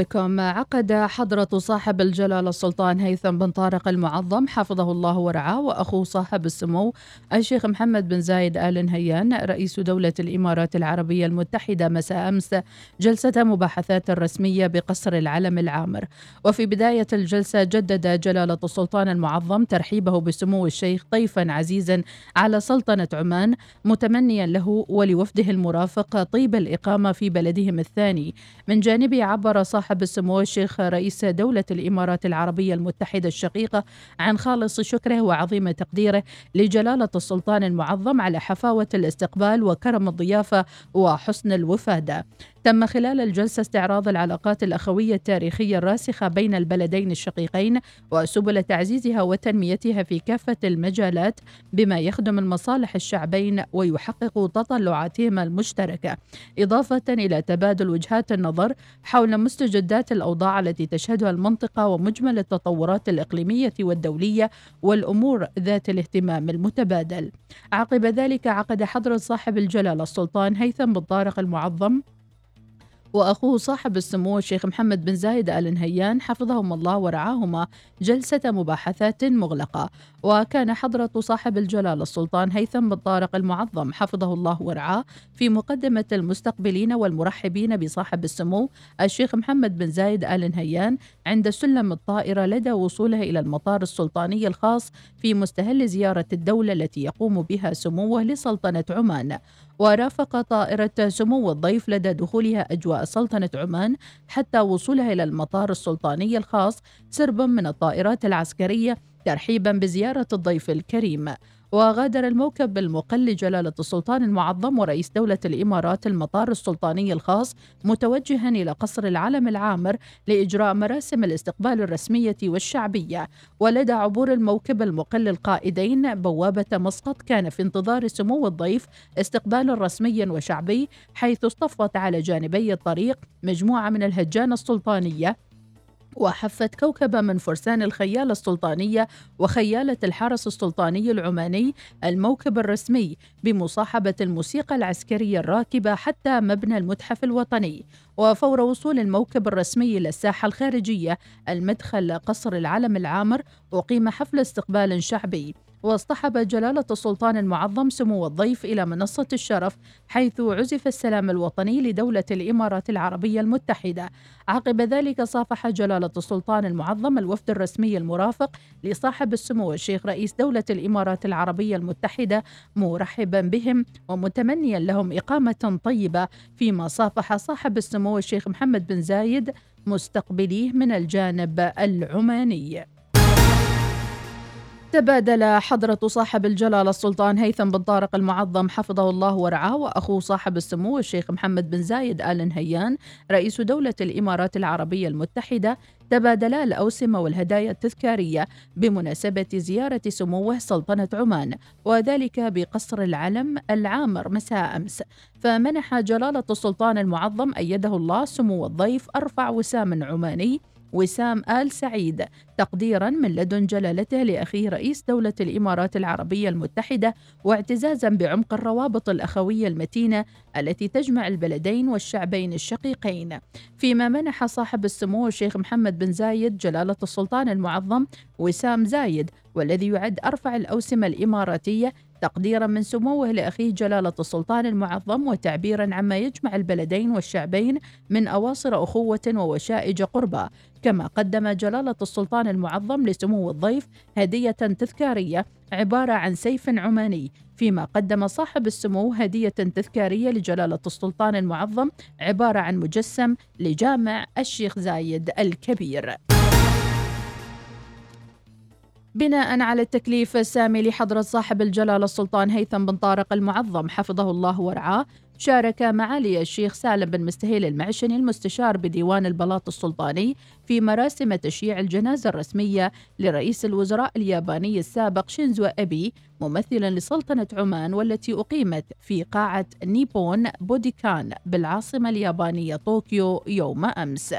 بكم عقد حضرة صاحب الجلالة السلطان هيثم بن طارق المعظم حفظه الله ورعاه وأخوه صاحب السمو الشيخ محمد بن زايد آل نهيان رئيس دولة الإمارات العربية المتحدة. مساء أمس جلسة مباحثات رسمية بقصر العلم العامر. وفي بداية الجلسة جدد جلالة السلطان المعظم ترحيبه بسمو الشيخ ضيفا عزيزا على سلطنة عمان متمنيا له ولوفده المرافق طيب الإقامة في بلدهم الثاني. من جانبه عبر صاحب السمو الشيخ رئيس دولة الإمارات العربية المتحدة الشقيقة عن خالص شكره وعظيم تقديره لجلالة السلطان المعظم على حفاوة الاستقبال وكرم الضيافة وحسن الوفادة. تم خلال الجلسة استعراض العلاقات الأخوية التاريخية الراسخة بين البلدين الشقيقين وسبل تعزيزها وتنميتها في كافة المجالات بما يخدم المصالح الشعبين ويحقق تطلعاتهما المشتركة إضافة إلى تبادل وجهات النظر حول مستجدات الأوضاع التي تشهدها المنطقة ومجمل التطورات الإقليمية والدولية والأمور ذات الاهتمام المتبادل. عقب ذلك عقد حضرة صاحب الجلالة السلطان هيثم بن طارق المعظم وأخوه صاحب السمو الشيخ محمد بن زايد آل نهيان حفظهم الله ورعاهما جلسة مباحثات مغلقة. وكان حضرة صاحب الجلالة السلطان هيثم بن طارق المعظم حفظه الله ورعاه في مقدمة المستقبلين والمرحبين بصاحب السمو الشيخ محمد بن زايد آل نهيان عند سلم الطائرة لدى وصوله إلى المطار السلطاني الخاص في مستهل زيارة الدولة التي يقوم بها سموه لسلطنة عمان. ورافق طائرة سمو الضيف لدى دخولها أجواء سلطنة عمان حتى وصولها إلى المطار السلطاني الخاص سربا من الطائرات العسكرية ترحيبا بزيارة الضيف الكريم. وغادر الموكب المقل جلالة السلطان المعظم ورئيس دولة الإمارات المطار السلطاني الخاص متوجها إلى قصر العلم العامر لإجراء مراسم الاستقبال الرسمية والشعبية. ولدى عبور الموكب المقل القائدين بوابة مسقط كان في انتظار سمو الضيف استقبال رسمي وشعبي حيث اصطفت على جانبي الطريق مجموعة من الهجان السلطانية. وحفت كوكبة من فرسان الخيالة السلطانية وخيالة الحرس السلطاني العماني الموكب الرسمي بمصاحبة الموسيقى العسكرية الراكبة حتى مبنى المتحف الوطني. وفور وصول الموكب الرسمي إلى الساحة الخارجية المدخل قصر العلم العامر أقيم حفل استقبال شعبي. واصطحب جلالة السلطان المعظم سمو الضيف إلى منصة الشرف حيث عزف السلام الوطني لدولة الإمارات العربية المتحدة. عقب ذلك صافح جلالة السلطان المعظم الوفد الرسمي المرافق لصاحب السمو الشيخ رئيس دولة الإمارات العربية المتحدة مرحبا بهم ومتمنيا لهم إقامة طيبة فيما صافح صاحب السمو الشيخ محمد بن زايد مستقبليه من الجانب العماني. تبادل حضرة صاحب الجلالة السلطان هيثم بن طارق المعظم حفظه الله ورعاه وأخوه صاحب السمو الشيخ محمد بن زايد آل نهيان رئيس دولة الإمارات العربية المتحدة تبادلا الأوسمة والهدايا التذكارية بمناسبة زيارة سموه سلطنة عمان وذلك بقصر العلم العامر مساء أمس. فمنح جلالة السلطان المعظم أيده الله سمو الضيف أرفع وسام عماني وسام آل سعيد تقديرا من لدن جلالته لأخيه رئيس دولة الإمارات العربية المتحدة واعتزازا بعمق الروابط الأخوية المتينة التي تجمع البلدين والشعبين الشقيقين. فيما منح صاحب السمو الشيخ محمد بن زايد جلالة السلطان المعظم وسام زايد والذي يعد أرفع الأوسمة الإماراتية تقديرا من سموه لأخيه جلالة السلطان المعظم وتعبيرا عما يجمع البلدين والشعبين من أواصر أخوة ووشائج قربى كما قدم جلالة السلطان المعظم لسمو الضيف هدية تذكارية عبارة عن سيف عماني. فيما قدم صاحب السمو هدية تذكارية لجلالة السلطان المعظم عبارة عن مجسم لجامع الشيخ زايد الكبير. بناء على التكليف السامي لحضرة صاحب الجلالة السلطان هيثم بن طارق المعظم حفظه الله ورعاه شارك معالي الشيخ سالم بن مستهيل المعشني المستشار بديوان البلاط السلطاني في مراسم تشييع الجنازة الرسمية لرئيس الوزراء الياباني السابق شينزو أبي ممثلا لسلطنة عمان والتي أقيمت في قاعة نيبون بوديكان بالعاصمة اليابانية طوكيو يوم أمس.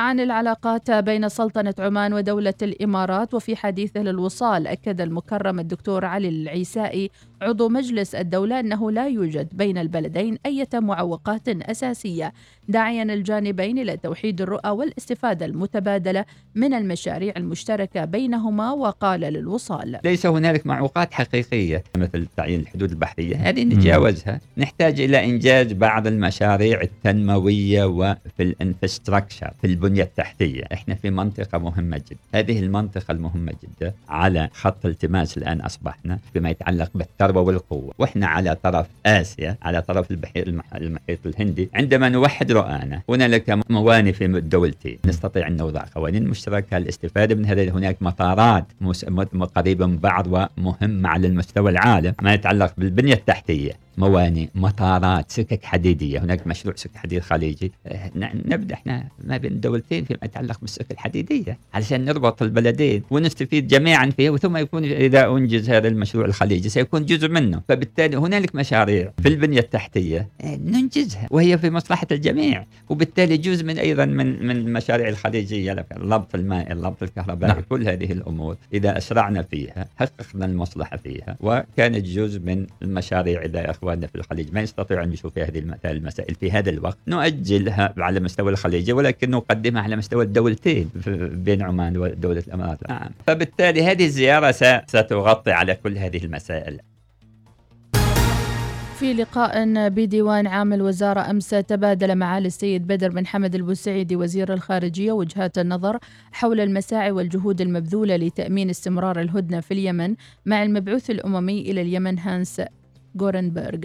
عن العلاقات بين سلطنة عمان ودولة الإمارات وفي حديثه للوصال أكد المكرم الدكتور علي العيسائي عضو مجلس الدولة أنه لا يوجد بين البلدين أي معوقات أساسية داعيا الجانبين إلى توحيد الرؤى والاستفادة المتبادلة من المشاريع المشتركة بينهما وقال للوصال. ليس هنالك معوقات حقيقية مثل تعيين الحدود البحرية. هذه نتجاوزها. نحتاج إلى إنجاز بعض المشاريع التنموية وفي الانفستراكشر في البنية التحتية. إحنا في منطقة مهمة جدا. هذه المنطقة المهمة جدا على خط التماس الآن أصبحنا فيما يتعلق بالثروة والقوة. وإحنا على طرف آسيا على طرف البحير المحيط الهندي. عندما نوحد رؤانا هنالك موانئ في الدولتين نستطيع أن نوضع قوانين مشتركة. للاستفادة من هذا هناك مطارات قريبة من بعض ومهمة على المستوى العالم ما يتعلق بالبنية التحتية. موانئ مطارات سكك حديدية. هناك مشروع سكك حديد خليجي. آه، نبدأ إحنا ما بين الدولتين فيما يتعلق بالسكك الحديدية علشان نربط البلدين ونستفيد جميعا فيه ثم يكون إذا أنجز هذا المشروع الخليجي سيكون جزء منه. فبالتالي هنالك مشاريع في البنية التحتية آه، ننجزها وهي في مصلحة الجميع. وبالتالي جزء من أيضا من من المشاريع الخليجية الربط المائي الربط الكهربائي نعم. كل هذه الأمور. إذا أسرعنا فيها حققنا المصلحة فيها. وكانت جزء من المشاريع إذا اخواننا في الخليج ما يستطيعون أن يشوفوا هذه المسائل في هذا الوقت. نؤجلها على مستوى الخليج ولكن نقدمها على مستوى الدولتين بين عمان ودولة الإمارات. نعم. فبالتالي هذه الزيارة ستغطي على كل هذه المسائل. في لقاء بديوان عام الوزارة أمس تبادل معالي السيد بدر بن حمد البوسعيدي وزير الخارجية وجهات النظر حول المساعي والجهود المبذولة لتأمين استمرار الهدنة في اليمن مع المبعوث الأممي إلى اليمن هانس غورنبرغ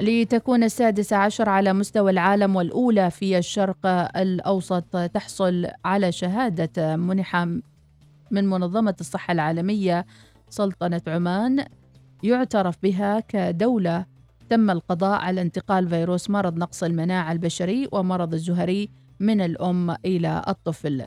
لتكون السادسة عشر على مستوى العالم والأولى في الشرق الأوسط تحصل على شهادة منحة من منظمة الصحة العالمية سلطنة عمان يعترف بها كدولة تم القضاء على انتقال فيروس مرض نقص المناعة البشري ومرض الزهري من الأم إلى الطفل.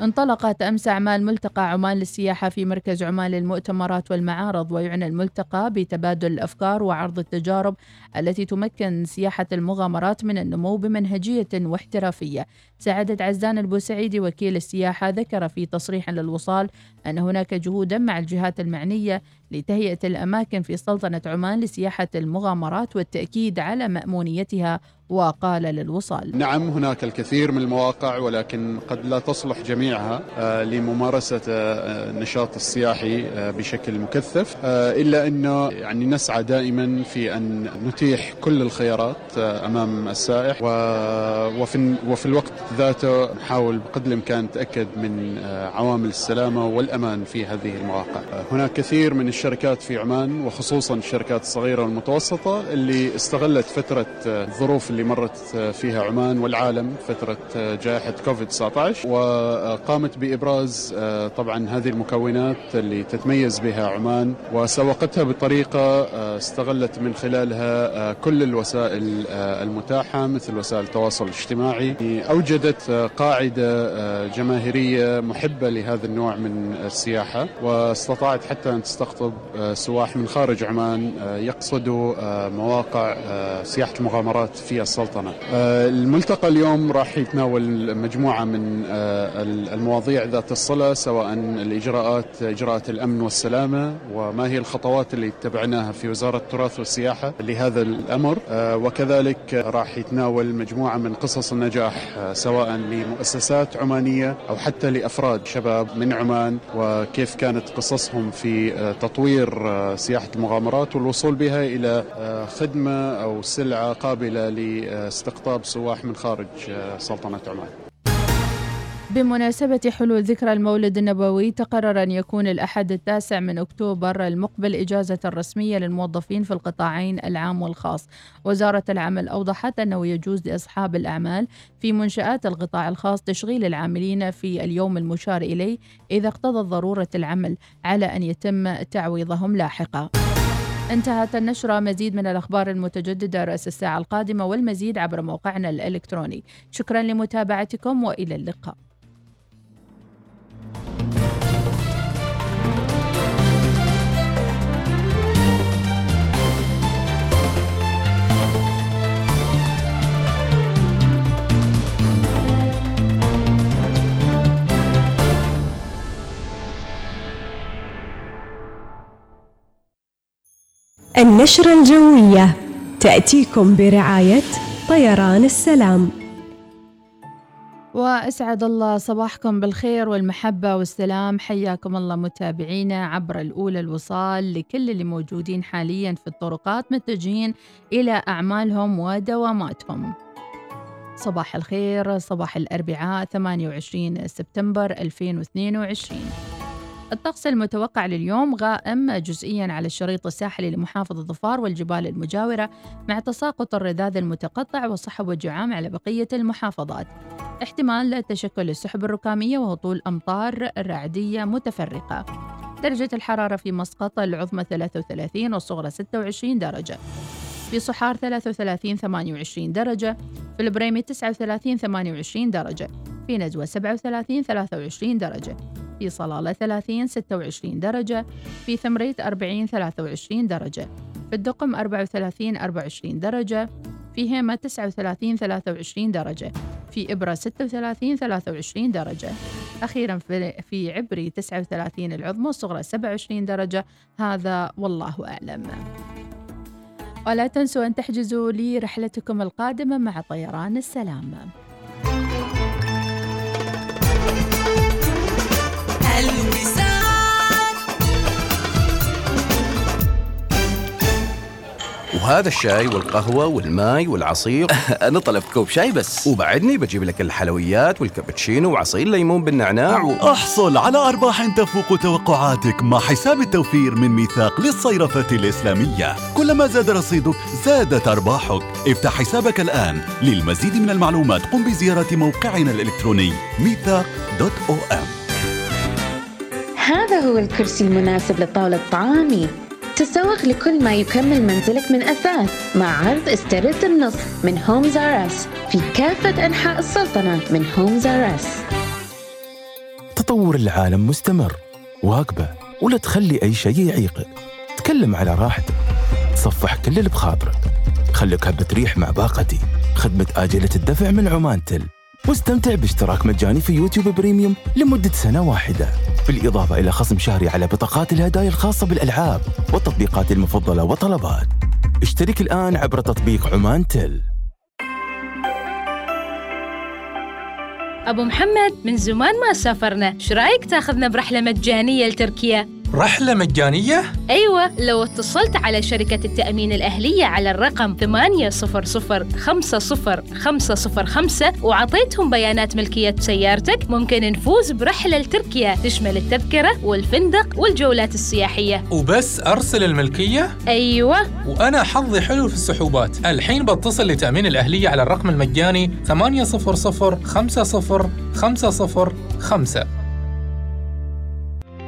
انطلقت أمس أعمال ملتقى عمان للسياحة في مركز عمان للمؤتمرات والمعارض ويعنى الملتقى بتبادل الأفكار وعرض التجارب التي تمكن سياحة المغامرات من النمو بمنهجية واحترافية. سعادة عزان البوسعيدي وكيل السياحة ذكر في تصريح للوصال أن هناك جهودا مع الجهات المعنية لتهيئة الأماكن في سلطنة عمان لسياحة المغامرات والتأكيد على مأمونيتها وقال للوصال. نعم هناك الكثير من المواقع ولكن قد لا تصلح جميعها آه، لممارسة آه، النشاط السياحي آه، بشكل مكثف إلا أنه يعني نسعى دائما في أن نتيح كل الخيارات أمام السائح وفي, وفي الوقت ذاته نحاول بقدر الإمكان نتأكد من عوامل السلامة والأمان في هذه المواقع. هناك كثير من الشركات في عمان وخصوصا الشركات الصغيرة والمتوسطة اللي استغلت فترة الظروف اللي مرت فيها عمان والعالم فترة جائحة كوفيد 19 وقامت بإبراز طبعا هذه المكونات اللي تتميز بها عمان وسوقتها بطريقة استغلت من خلالها كل الوسائل المتاحة مثل وسائل التواصل الاجتماعي. أوجدت قاعدة جماهيرية محبة لهذا النوع من السياحة واستطاعت حتى أن تستقطب سواح من خارج عمان يقصدوا مواقع سياحة المغامرات في السلطنة. آه، الملتقى اليوم راح يتناول مجموعة من آه، المواضيع ذات الصلة سواء الإجراءات إجراءات الأمن والسلامة وما هي الخطوات اللي اتبعناها في وزارة التراث والسياحة لهذا الأمر. آه، وكذلك راح يتناول مجموعة من قصص النجاح سواء لمؤسسات عمانية أو حتى لأفراد شباب من عمان وكيف كانت قصصهم في تطوير سياحة المغامرات والوصول بها إلى خدمة أو سلعة قابلة لاستقطاب سواح من خارج آه، سلطنة عمان. وبمناسبة حلول ذكرى المولد النبوي تقرر أن يكون الأحد التاسع من أكتوبر المقبل إجازة رسمية للموظفين في القطاعين العام والخاص. وزارة العمل أوضحت أنه يجوز لأصحاب الأعمال في منشآت القطاع الخاص تشغيل العاملين في اليوم المشار إليه إذا اقتضت ضرورة العمل على أن يتم تعويضهم لاحقا. انتهت النشرة مزيد من الأخبار المتجددة رأس الساعة القادمة والمزيد عبر موقعنا الإلكتروني. شكرا لمتابعتكم وإلى اللقاء. النشرة الجوية. تأتيكم برعاية طيران السلام. وأسعد الله صباحكم بالخير والمحبة والسلام. حياكم الله متابعينا عبر الأولى الوصال لكل اللي موجودين حاليا في الطرقات متجهين إلى أعمالهم ودواماتهم. صباح الخير صباح الأربعاء 28 سبتمبر 2022 الطقس المتوقع لليوم غائم جزئيا على الشريط الساحلي لمحافظة ظفار والجبال المجاورة مع تساقط الرذاذ المتقطع وصحب وجعام على بقية المحافظات. احتمال تشكل السحب الركامية وهطول أمطار رعدية متفرقة. درجة الحرارة في مسقط العظمى 33 والصغرى 26 درجة. في صحار 33 28 درجة. في البريمي 39 28 درجة. في نزوة 37 23 درجة. في صلالة 30 26 درجة في ثمريت 40 23 درجة. في الدقم 34 24 درجة في هيمة 39 23 درجة. في إبرة 36 23 درجة. أخيرا في, عبري 39 العظمى الصغرى 27 درجة. هذا والله أعلم. ولا تنسوا أن تحجزوا لي رحلتكم القادمة مع طيران السلام. وهذا الشاي والقهوة والماي والعصير. أنا طلبت كوب شاي بس. وبعدني بجيب لك الحلويات والكابتشينو وعصير ليمون بالنعناع و... أحصل على أرباح تفوق توقعاتك مع حساب التوفير من ميثاق للصيرفة الإسلامية. كلما زاد رصيدك زادت أرباحك. افتح حسابك الآن. للمزيد من المعلومات قم بزيارة موقعنا الإلكتروني ميثاق dot OM. هذا هو الكرسي المناسب لطاولة طعامي تسوق لكل ما يكمل منزلك من أثاث مع عرض استرد النص من Homes R Us في كافة أنحاء السلطنة من Homes R Us تطور العالم مستمر واكبه ولا تخلي أي شيء يعيقك تكلم على راحتك تصفح كل اللي بخاطرك. خليك هبة ريح مع باقتي. خدمة آجلة الدفع من عمانتل. واستمتع باشتراك مجاني في YouTube Premium لمدة سنة واحدة. بالإضافة إلى خصم شهري على بطاقات الهدايا الخاصة بالألعاب والتطبيقات المفضلة وطلبات اشترك الآن عبر تطبيق عمان تل أبو محمد من زمان ما سافرنا. شو رأيك تأخذنا برحلة مجانية لتركيا؟ رحلة مجانية؟ أيوة لو اتصلت على شركة التأمين الأهلية على الرقم 800 وعطيتهم بيانات ملكية سيارتك ممكن نفوز برحلة لتركيا تشمل التذكرة والفندق والجولات السياحية وبس أرسل الملكية؟ أيوة وأنا حظي حلو في السحوبات الحين بتصل لتأمين الأهلية على الرقم المجاني 800 50 505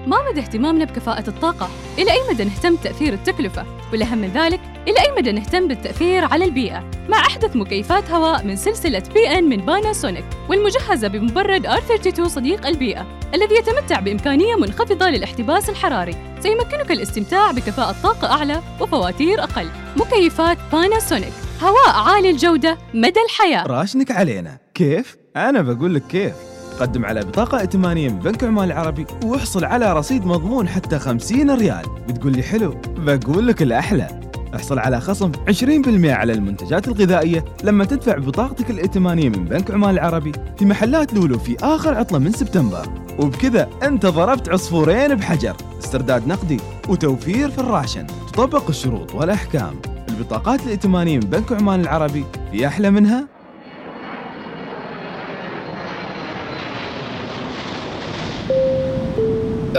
ما مدى اهتمامنا بكفاءة الطاقة؟ إلى أي مدى نهتم بتأثير التكلفة؟ والأهم من ذلك، إلى أي مدى نهتم بالتأثير على البيئة؟ مع أحدث مكيفات هواء من سلسلة BN من باناسونيك والمجهزة بمبرد R32 صديق البيئة الذي يتمتع بإمكانية منخفضة للاحتباس الحراري سيمكنك الاستمتاع بكفاءة طاقة أعلى وفواتير أقل مكيفات باناسونيك هواء عالي الجودة مدى الحياة راشنك علينا كيف؟ أنا بقول لك كيف قدم على بطاقة ائتمانية من بنك عمان العربي واحصل على رصيد مضمون حتى 50 ريال. بتقول لي حلو بقول لك الأحلى. احصل على خصم 20% على المنتجات الغذائية لما تدفع بطاقتك الائتمانية من بنك عمان العربي في محلات لولو في آخر عطلة من سبتمبر. وبكذا أنت ضربت عصفورين بحجر. استرداد نقدي وتوفير في الراشن. تطبق الشروط والأحكام. البطاقات الائتمانية من بنك عمان العربي في أحلى منها؟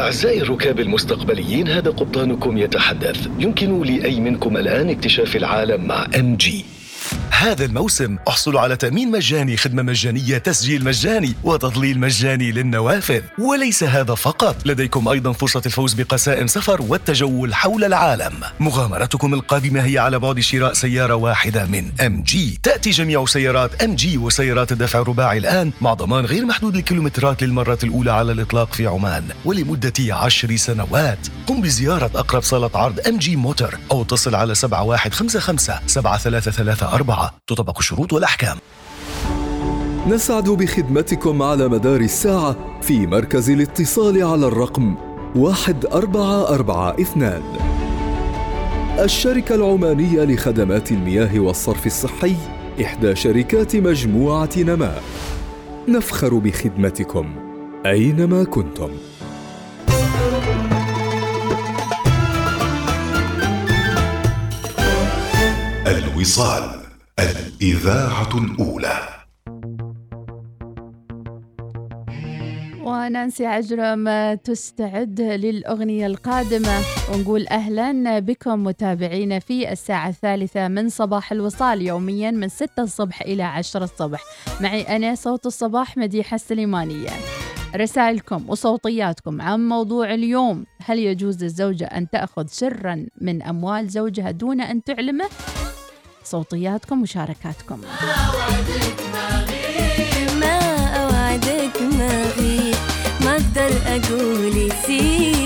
أعزائي الركاب المستقبليين هذا قبطانكم يتحدث. يمكن لأي منكم الآن اكتشاف العالم مع MG هذا الموسم احصلوا على تأمين مجاني خدمة مجانية تسجيل مجاني وتظليل مجاني للنوافذ. وليس هذا فقط لديكم أيضا فرصة الفوز بقسائم سفر والتجول حول العالم. مغامرتكم القادمة هي على بعد شراء سيارة واحدة من MG تأتي جميع سيارات MG وسيارات الدفع الرباعي الآن مع ضمان غير محدود الكيلومترات للمرة الأولى على الإطلاق في عمان. ولمدة عشر سنوات قم بزيارة أقرب صالة عرض MG Motor أو اتصل على 7155 7334 تطبق الشروط والأحكام. نسعد بخدمتكم على مدار الساعة في مركز الاتصال على الرقم 1442 الشركة العمانية لخدمات المياه والصرف الصحي إحدى شركات مجموعة نماء نفخر بخدمتكم أينما كنتم. الوصال. الإذاعة الأولى. ونانسي عجرم تستعد للأغنية القادمة. ونقول أهلا بكم متابعينا في الساعة الثالثة من صباح الوصال يوميا من 6 الصبح إلى 10 الصبح. معي أنا صوت الصباح مديحة السليمانية. رسائلكم وصوتياتكم عن موضوع اليوم. هل يجوز للزوجة أن تأخذ سرا من أموال زوجها دون أن تعلمه؟ صوتياتكم ومشاركاتكم. ما أوعدك ما غير ما أقدر أقول يصير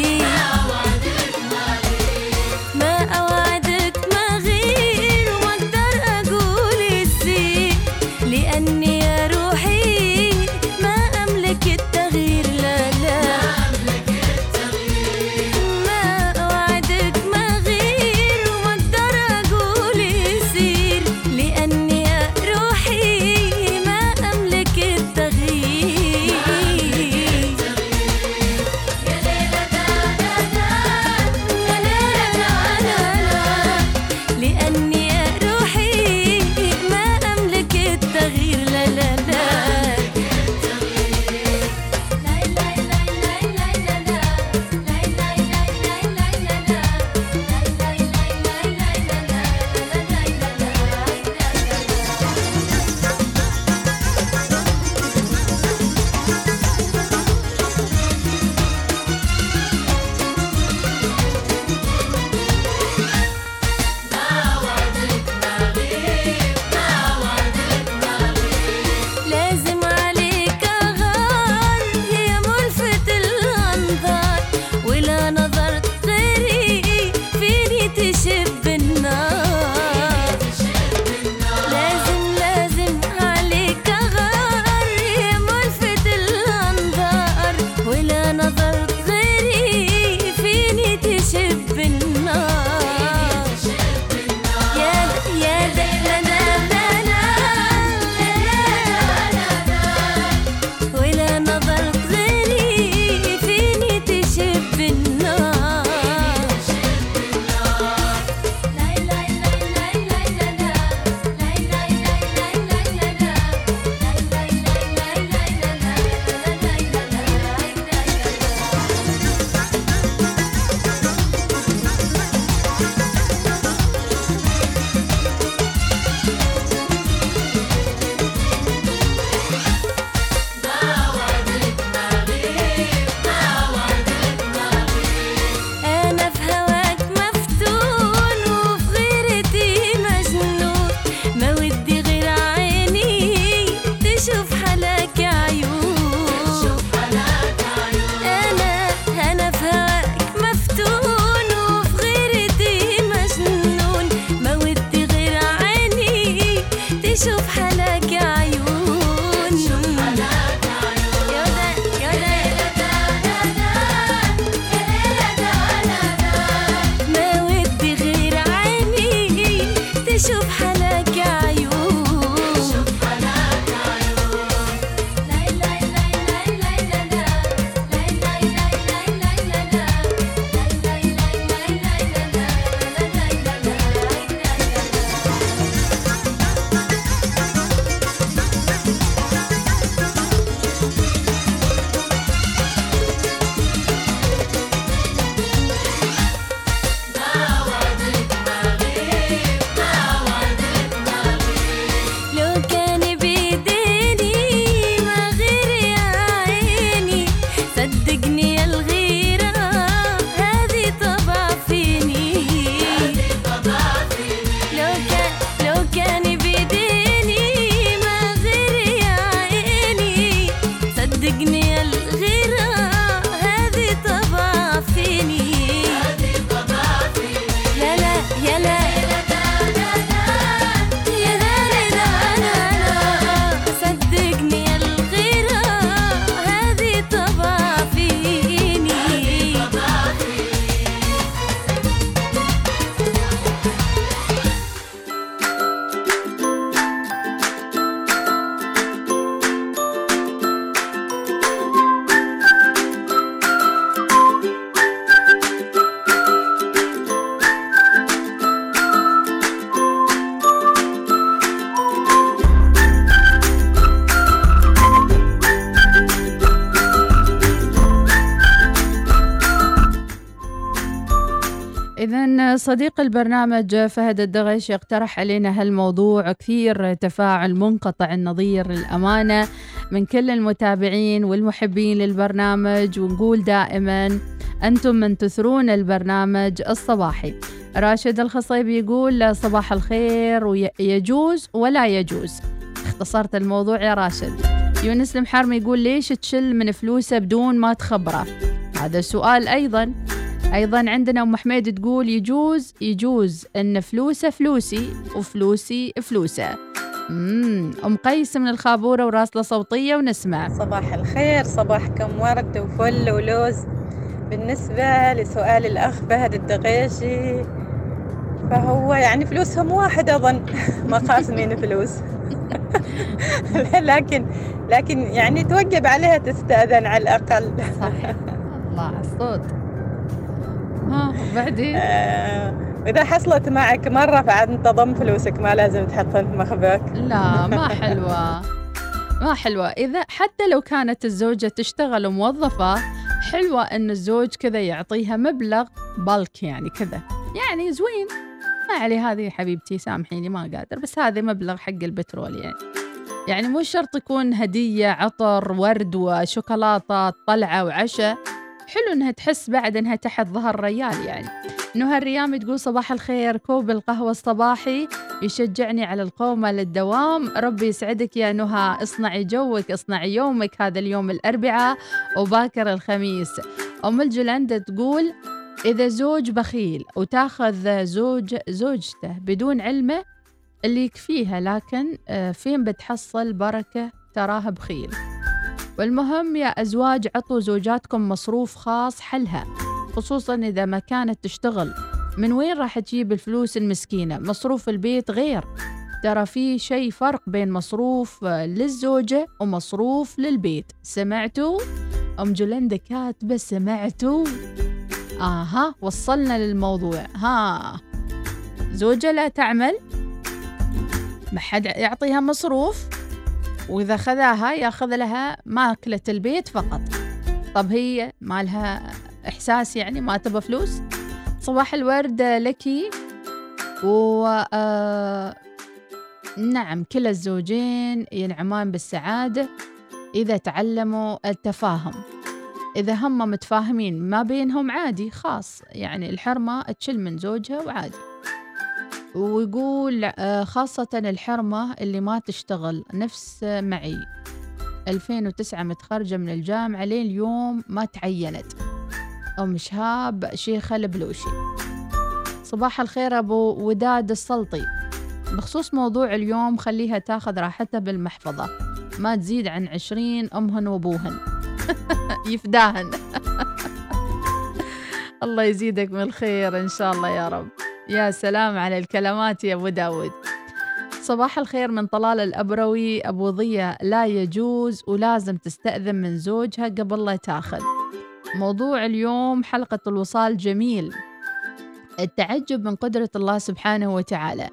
صديق البرنامج فهد الدغش يقترح علينا هالموضوع. كثير تفاعل منقطع النظير للأمانة من كل المتابعين والمحبين للبرنامج ونقول دائما أنتم من تثرون البرنامج الصباحي. راشد الخصيبي يقول صباح الخير ويجوز ولا يجوز؟ اختصرت الموضوع يا راشد. يونس المحرمي يقول ليش تشل من فلوسه بدون ما تخبره؟ هذا سؤال أيضا. أيضا عندنا أم حميد تقول يجوز يجوز أن فلوسه فلوسي وفلوسي فلوسه. مم. أم قيس من الخابورة وراسلة صوتية ونسمع. صباح الخير صباحكم ورد وفل ولوز. بالنسبة لسؤال الأخ فهد الدغيشي فهو يعني فلوسهم واحد أظن. ما قاسمين فلوس. لكن لكن يعني توجب عليها تستأذن على الأقل. صح الله الصوت ها بعدين إذا حصلت معك مرة فعاد انتظم فلوسك ما لازم تحطها في مخبأك لا ما حلوة. ما حلوة. إذا حتى لو كانت الزوجة تشتغل موظفة حلوة أن الزوج كذا يعطيها مبلغ بالك يعني كذا. يعني زوين. ما علي هذه حبيبتي سامحيني ما قادر. بس هذا مبلغ حق البترول يعني. يعني مو شرط يكون هدية عطر ورد وشوكولاتة طلعة وعشاء. حلو إنها تحس بعد إنها تحت ظهر ريال يعني. نهى الريام تقول صباح الخير كوب القهوة الصباحي يشجعني على القومة للدوام ربي يسعدك يا نهى اصنعي جوك اصنعي يومك هذا اليوم الأربعاء وباكر الخميس. أم الجلند تقول إذا زوج بخيل وتاخذ زوج زوجته بدون علمه اللي يكفيها لكن آه، فين بتحصل بركة تراها بخيل؟ والمهم يا أزواج عطوا زوجاتكم مصروف خاص حلها خصوصا إذا ما كانت تشتغل. من وين راح تجيب الفلوس المسكينة؟ مصروف البيت غير. ترى في شيء فرق بين مصروف للزوجة ومصروف للبيت. سمعتوا؟ أم جولندا كاتبة سمعتوا؟ آها وصلنا للموضوع. ها زوجة لا تعمل؟ ما حد يعطيها مصروف؟ وإذا خذاها ياخذ لها ماكلة البيت فقط. طب هي ما لها إحساس يعني ما تبى فلوس؟ صباح الورد لك و آه نعم كلا الزوجين ينعمان بالسعادة إذا تعلموا التفاهم. إذا هم متفاهمين ما بينهم عادي خاص يعني الحرمة تشل من زوجها وعادي. ويقول آه، خاصة الحرمة اللي ما تشتغل. نفس معي. 2009 متخرجة من الجامعة لين اليوم ما تعينت. أم شهاب شيخة البلوشي. صباح الخير أبو وداد السلطي. بخصوص موضوع اليوم خليها تاخذ راحتها بالمحفظة. ما تزيد عن عشرين أمهن وأبوهن. يفداهن. الله يزيدك من الخير إن شاء الله يا رب. يا سلام على الكلمات يا أبو داود. صباح الخير من طلال الأبروي. أبو ضية لا يجوز ولازم تستأذن من زوجها قبل لا تأخذ. موضوع اليوم حلقة الوصال جميل. التعجب من قدرة الله سبحانه وتعالى.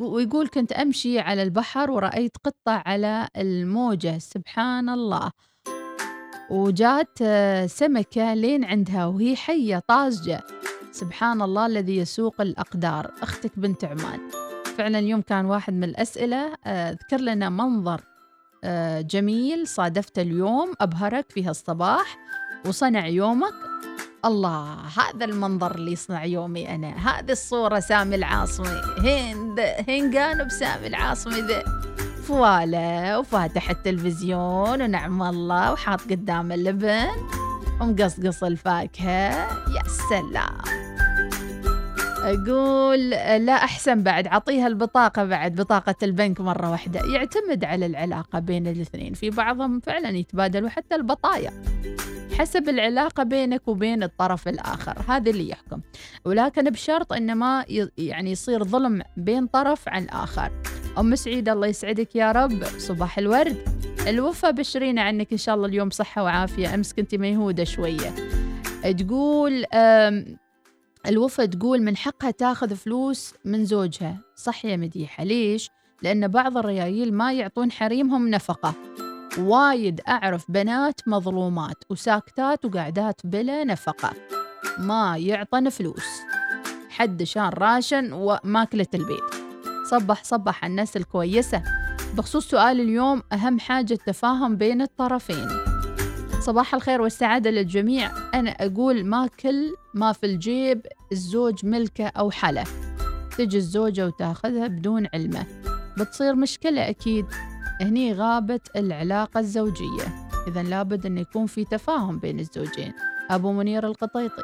ويقول كنت أمشي على البحر ورأيت قطة على الموجة. سبحان الله. وجات سمكة لين عندها وهي حية طازجة. سبحان الله الذي يسوق الأقدار. أختك بنت عمان. فعلا اليوم كان واحد من الأسئلة. ذكر لنا منظر جميل صادفته اليوم. أبهرك في هالصباح. وصنع يومك. الله هذا المنظر اللي يصنع يومي أنا. هذه الصورة سامي العاصمي. هند هنقان بسامي العاصمي ذا فوالة وفاتح التلفزيون ونعم الله وحاط قدام اللبن ومقصقص الفاكهة. يا سلام. أقول لا أحسن بعد عطيها البطاقة بعد بطاقة البنك مرة واحدة. يعتمد على العلاقة بين الاثنين. في بعضهم فعلا يتبادلوا حتى البطايا حسب العلاقة بينك وبين الطرف الآخر. هذا اللي يحكم. ولكن بشرط أن ما يعني يصير ظلم بين طرف عن آخر. أم سعيد الله يسعدك يا رب. صباح الورد. الوفا بشرينا عنك إن شاء الله اليوم صحة وعافية. أمس كنت ميهودة شوية. تقول الوفا تقول من حقها تاخذ فلوس من زوجها. صح يا مديحة. ليش؟ لأن بعض الريايل ما يعطون حريمهم نفقة. وايد أعرف بنات مظلومات وساكتات وقاعدات بلا نفقة. ما يعطن فلوس. حد شان راشن وماكلة البيت. صبح صبح الناس الكويسة. بخصوص سؤال اليوم أهم حاجة التفاهم بين الطرفين. صباح الخير والسعادة للجميع. أنا أقول ما كل ما في الجيب الزوج ملكه أو حلا تجي الزوجة وتاخذها بدون علمه. بتصير مشكلة أكيد. هني غابت العلاقة الزوجية. إذا لابد أن يكون في تفاهم بين الزوجين. أبو منير القطيطي.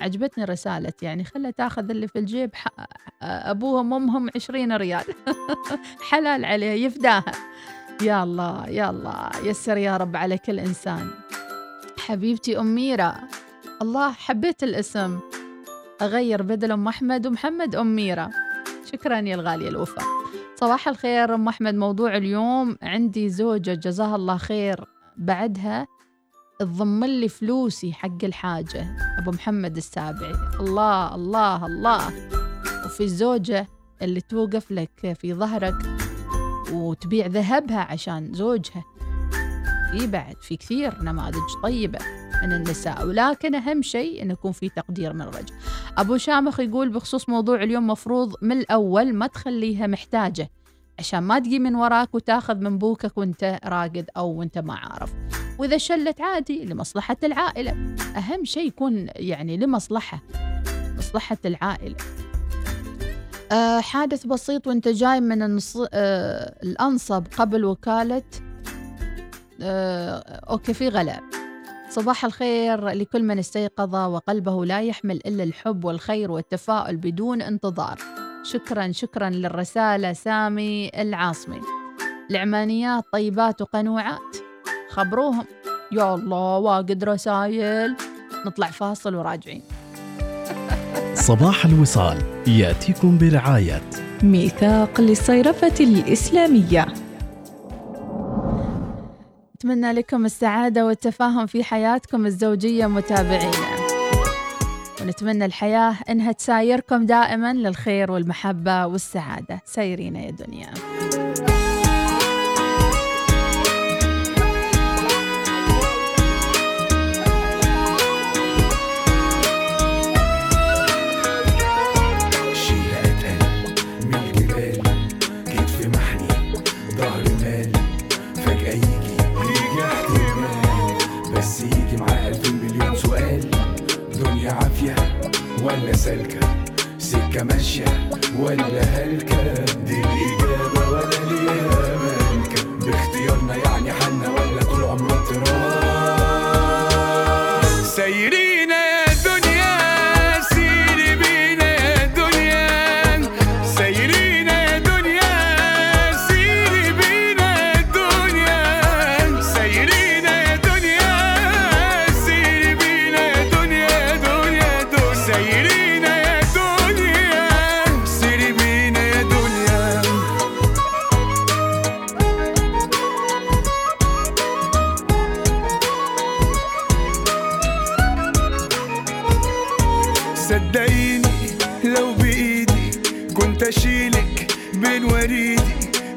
عجبتني رسالة يعني خلها تاخذ اللي في الجيب أبوهم وأمهم عشرين ريال. حلال عليها يفداها. يا الله يا الله يسر يا رب على كل إنسان. حبيبتي أميرة الله حبيت الاسم. أغير بدل أم أحمد ومحمد أميرة شكرا يا الغالية الوفاء صباح الخير أم أحمد موضوع اليوم عندي زوجة جزاها الله خير. بعدها تضمن لي فلوسي حق الحاجة أبو محمد السابعي الله الله الله. وفي الزوجة اللي توقف لك في ظهرك وتبيع ذهبها عشان زوجها. في بعد في كثير نماذج طيبة من النساء ولكن أهم شيء أن يكون في تقدير من الرجل. أبو شامخ يقول بخصوص موضوع اليوم مفروض من الأول ما تخليها محتاجة عشان ما تجي من وراك وتاخذ من بوكك وانت راقد أو وانت ما عارف. وإذا شلت عادي لمصلحة العائلة. أهم شيء يكون يعني لمصلحة مصلحة العائلة. أه حادث بسيط وانت جاي من النص... أه الأنصب قبل وكالة. أه أوكي في غلاء. صباح الخير لكل من استيقظ وقلبه لا يحمل إلا الحب والخير والتفاؤل بدون انتظار. شكرا شكرا للرسالة سامي العاصمي. العمانيات طيبات وقنوعات. خبروهم. يا الله واجد رسايل. نطلع فاصل وراجعين. صباح الوصال يأتيكم برعاية. ميثاق للصيرفة الإسلامية. أتمنى لكم السعادة والتفاهم في حياتكم الزوجية متابعينا. ونتمنى الحياة إنها تسايركم دائما للخير والمحبة والسعادة. سيرين يا دنيا. ولا سالكة سكة ماشية ولا هلكة دي صدقيني لو بإيدي كنت أشيلك بين وريدي.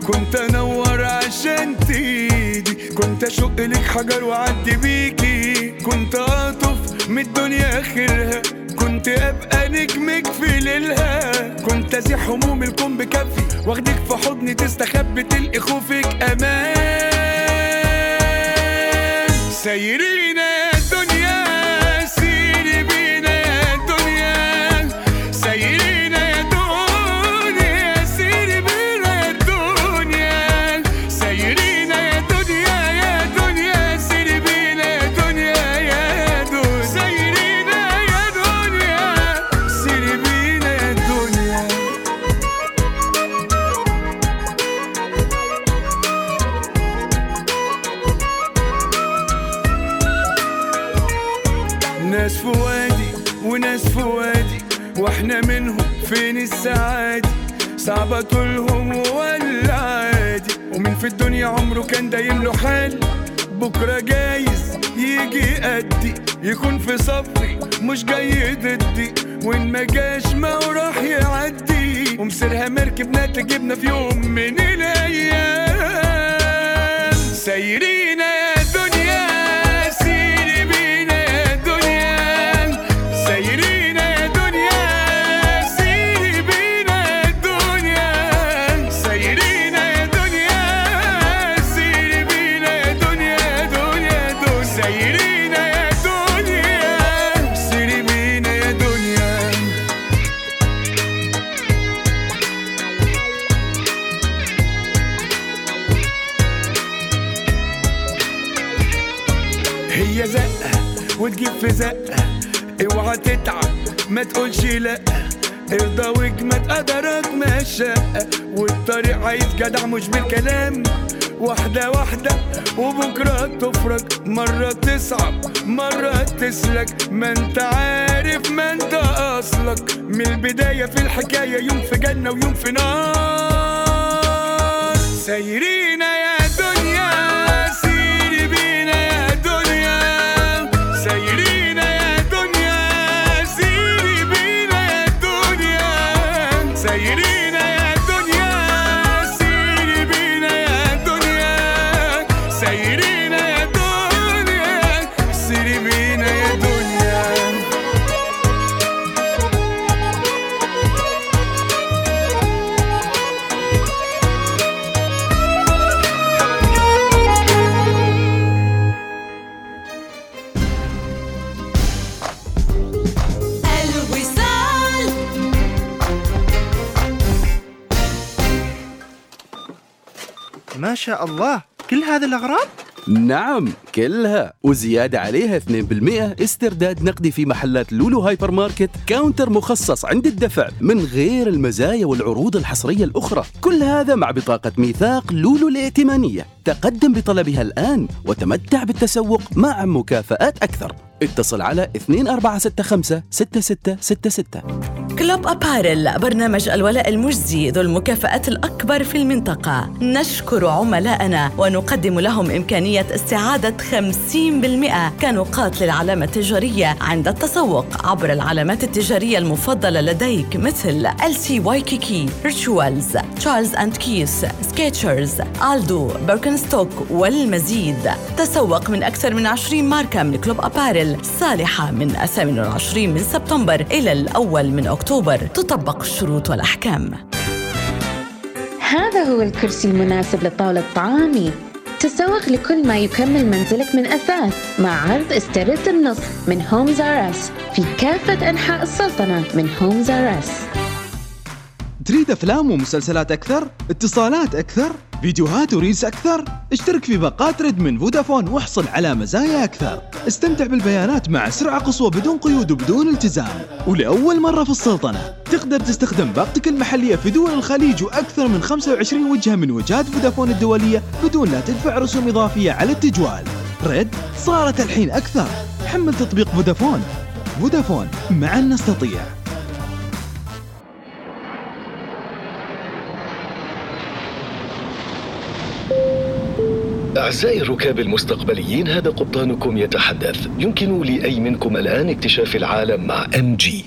كنت أنور عشان تيدي كنت أشق لك حجر وأعدي بيكي. كنت أطف من الدنيا آخرها. كنت أبقى نجمك في ليلها. كنت أزيح هموم الكون بكفي. وأخدك في حضني تستخبي تلقي خوفك أمان. سايرين فين السعادة صعبة طولهم ولا عادي ومين في الدنيا عمره كان دايم له حال؟ بكرة جايز يجي قدي يكون في صفي مش جاي ضدي. وإن ما جاش ما راح يعدي. ومسيرها مركبنا تجيبنا في يوم من الأيام. سايرين وتجيب في زقة اوعى تتعب ما تقولش لا. ارضى واجمد قدرك ما الشقة والطريق عايز جدع مش بالكلام. واحدة واحدة وبكرة تفرج. مرة تصعب مرة تسلك. ما انت عارف ما انت أصلك. من البداية في الحكاية يوم في جنة ويوم في نار. سايرين شاء الله كل هذه الأغراض؟ نعم كلها وزيادة عليها 2% استرداد نقدي في محلات Lulu Hypermarket counter مخصص عند الدفع من غير المزايا والعروض الحصرية الأخرى. كل هذا مع بطاقة ميثاق لولو الائتمانية. تقدم بطلبها الآن وتمتع بالتسوق مع مكافآت أكثر. اتصل على 2465 6666 Club Apparel برنامج الولاء المجزي ذو المكافآت الأكبر في المنطقة. نشكر عملائنا ونقدم لهم إمكانية استعادة 50% كنقاط للعلامة التجارية عند التسوق عبر العلامات التجارية المفضلة لديك مثل LC Waikiki Rituals Charles & Keith Skechers Aldo Birkenstock والمزيد. تسوق من أكثر من 20 ماركة من Club Apparel صالحة من 28 من سبتمبر إلى الأول من أكتوبر. تطبق الشروط والأحكام. هذا هو الكرسي المناسب لطاولة طعامي تسوق لكل ما يكمل منزلك من أثاث مع عرض استرد النصف من Homes R Us في كافة أنحاء السلطنة من Homes R Us تريد أفلام ومسلسلات أكثر؟ اتصالات أكثر؟ فيديوهات و reels أكثر؟ اشترك في باقات Red من فودافون واحصل على مزايا أكثر. استمتع بالبيانات مع سرعه قصوى بدون قيود وبدون التزام. ولأول مرة في السلطنة تقدر تستخدم باقتك المحلية في دول الخليج وأكثر من 25 وجهة من وجهات فودافون الدولية بدون لا تدفع رسوم إضافية على التجوال. Red صارت الحين أكثر. حمل تطبيق Vodafone. Vodafone معا نستطيع. أعزائي الركاب المستقبليين هذا قبطانكم يتحدث. يمكن لأي منكم الآن اكتشاف العالم مع MG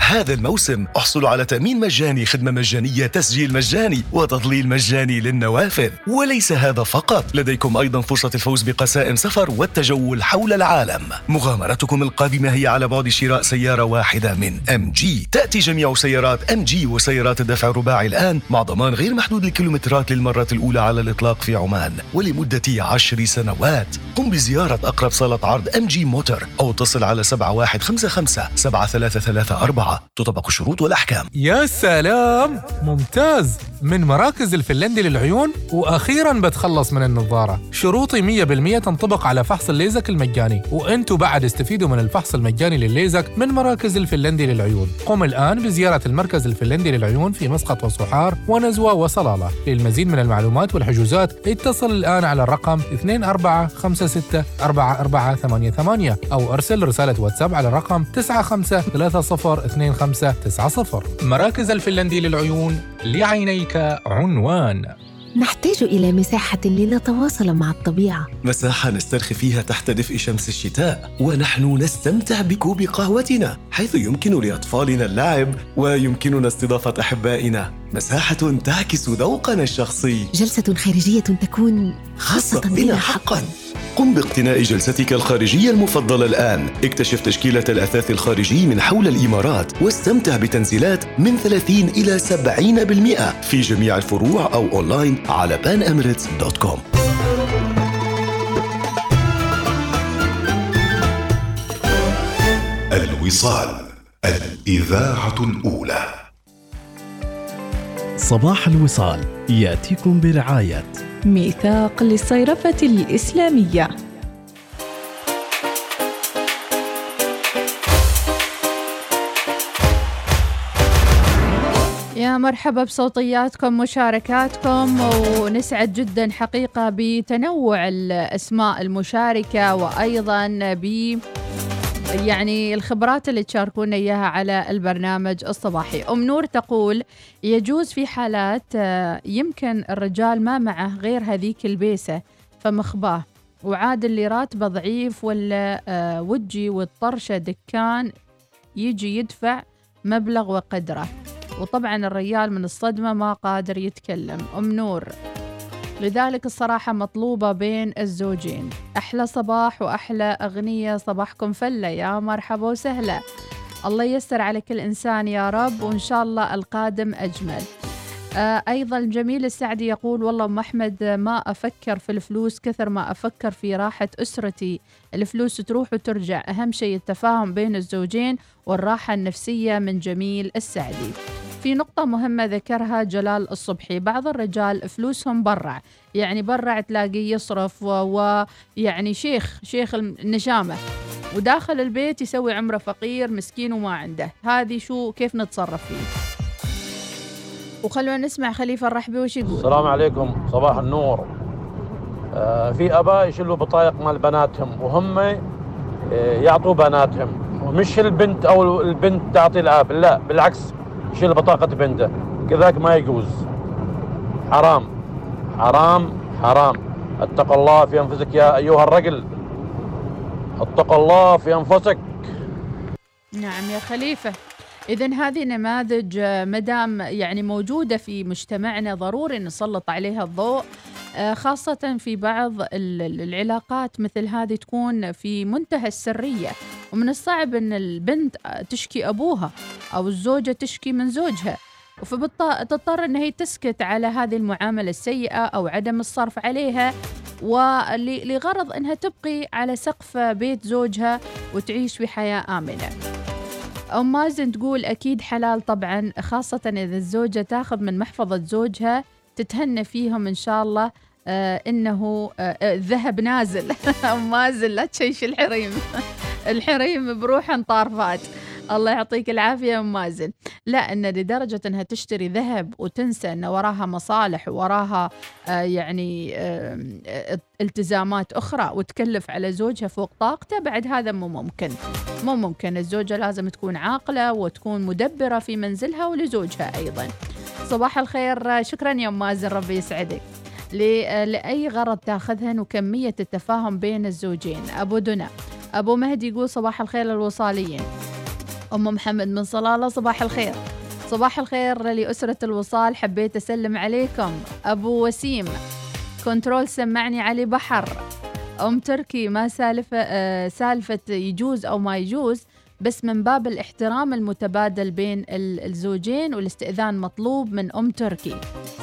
هذا الموسم احصلوا على تأمين مجاني خدمة مجانية تسجيل مجاني وتظليل مجاني للنوافذ. وليس هذا فقط لديكم أيضا فرصة الفوز بقسائم سفر والتجول حول العالم. مغامرتكم القادمة هي على بعد شراء سيارة واحدة من MG تأتي جميع سيارات MG وسيارات الدفع الرباعي الآن مع ضمان غير محدود الكيلومترات للمرة الأولى على الإطلاق في عمان. ولمدة عشر سنوات قم بزيارة أقرب صالة عرض MG Motor أو اتصل على 7155 7334 تطبق الشروط والأحكام. يا سلام! ممتاز! من مراكز الفنلندي للعيون وأخيرا بتخلص من النظارة. شروطي 100% تنطبق على فحص الليزك المجاني. وانتوا بعد استفيدوا من الفحص المجاني للليزك من مراكز الفنلندي للعيون. قم الآن بزيارة المركز الفنلندي للعيون في مسقط وصحار ونزوى وصلالة. للمزيد من المعلومات والحجوزات اتصل الآن على الرقم 2456 أو أرسل رسالة واتساب على الرقم 95302590 مراكز الفنلندي للعيون لعينيك عنوان. نحتاج إلى مساحة لنتواصل مع الطبيعة. مساحة نسترخي فيها تحت دفء شمس الشتاء ونحن نستمتع بكوب قهوتنا حيث يمكن لأطفالنا اللعب ويمكننا استضافة أحبائنا. مساحة تعكس ذوقنا الشخصي. جلسة خارجية تكون خاصة بنا حقا. قم باقتناء جلستك الخارجية المفضلة الآن. اكتشف تشكيلة الأثاث الخارجي من حول الإمارات واستمتع بتنزيلات من 30 إلى 70% في جميع الفروع أو أونلاين على panemirates.com الوصال الإذاعة الأولى. صباح الوصال ياتيكم برعاية ميثاق للصيرفة الإسلامية. يا مرحبا بصوتياتكم مشاركاتكم ونسعد جدا حقيقة بتنوع الأسماء المشاركة وأيضا ب يعني الخبرات اللي تشاركونا إياها على البرنامج الصباحي. أم نور تقول يجوز في حالات آه، يمكن الرجال ما معه غير هذيك البيسة فمخباه. وعاد اللي راتبه ضعيف ولا آه، وجي والطرشة دكان يجي يدفع مبلغ وقدره. وطبعا الريال من الصدمة ما قادر يتكلم. أم نور. لذلك الصراحة مطلوبة بين الزوجين. أحلى صباح وأحلى أغنية صباحكم فلة. يا مرحبا وسهلا. الله ييسر على كل إنسان يا رب وإن شاء الله القادم أجمل. آه أيضا جميل السعدي يقول والله أم أحمد ما أفكر في الفلوس كثر ما أفكر في راحة أسرتي. الفلوس تروح وترجع. أهم شيء التفاهم بين الزوجين والراحة النفسية. من جميل السعدي. في نقطة مهمة ذكرها جلال الصبحي بعض الرجال فلوسهم برع يعني برع تلاقيه يصرف ويعني و... شيخ شيخ النشامة وداخل البيت يسوي عمرة فقير مسكين وما عنده. هذه شو كيف نتصرف فيه؟ وخلونا نسمع خليفة الرحبي وش يقول. السلام عليكم صباح النور. آه في أباء يشيلوا بطايق مال بناتهم وهم آه يعطوا بناتهم. ومش البنت أو البنت تعطي الآب لا بالعكس. يشيل بطاقة بنته كذاك ما يجوز. حرام. حرام حرام. اتق الله في أنفسك يا أيها الرجل. اتق الله في أنفسك. نعم يا خليفة. إذا هذه نماذج مدام يعني موجودة في مجتمعنا ضروري نسلط عليها الضوء آه، خاصة في بعض العلاقات مثل هذه تكون في منتهى السرية. ومن الصعب أن البنت تشكي أبوها. أو الزوجة تشكي من زوجها. فبتضطر أن هي تسكت على هذه المعاملة السيئة أو عدم الصرف عليها ولغرض أنها تبقي على سقف بيت زوجها وتعيش بحياة آمنة. أم مازن تقول أكيد حلال طبعا خاصة إذا الزوجة تاخذ من محفظة زوجها تتهنى فيهم إن شاء الله آه آه الذهب نازل. أم مازن لا تشيش الحريم. الحريم بروح طارفات الله يعطيك العافية أم مازن. لا أن لدرجة أنها تشتري ذهب وتنسى أن وراها مصالح وراها آه يعني آه التزامات أخرى وتكلف على زوجها فوق طاقته بعد هذا مو ممكن. مو ممكن. الزوجة لازم تكون عاقلة وتكون مدبرة في منزلها ولزوجها أيضا. صباح الخير. شكرا يا أم مازن ربي يسعدك. لأي غرض تاخذهن وكمية التفاهم بين الزوجين؟ أبو دنا. أبو مهدي يقول صباح الخير للوصاليين. أم محمد من صلالة صباح الخير. صباح الخير لأسرة الوصال حبيت أسلم عليكم. أبو وسيم كنترول سمعني علي بحر. أم تركي ما سالفة آه سالفة يجوز أو ما يجوز بس من باب الاحترام المتبادل بين الزوجين والاستئذان مطلوب من أم تركي.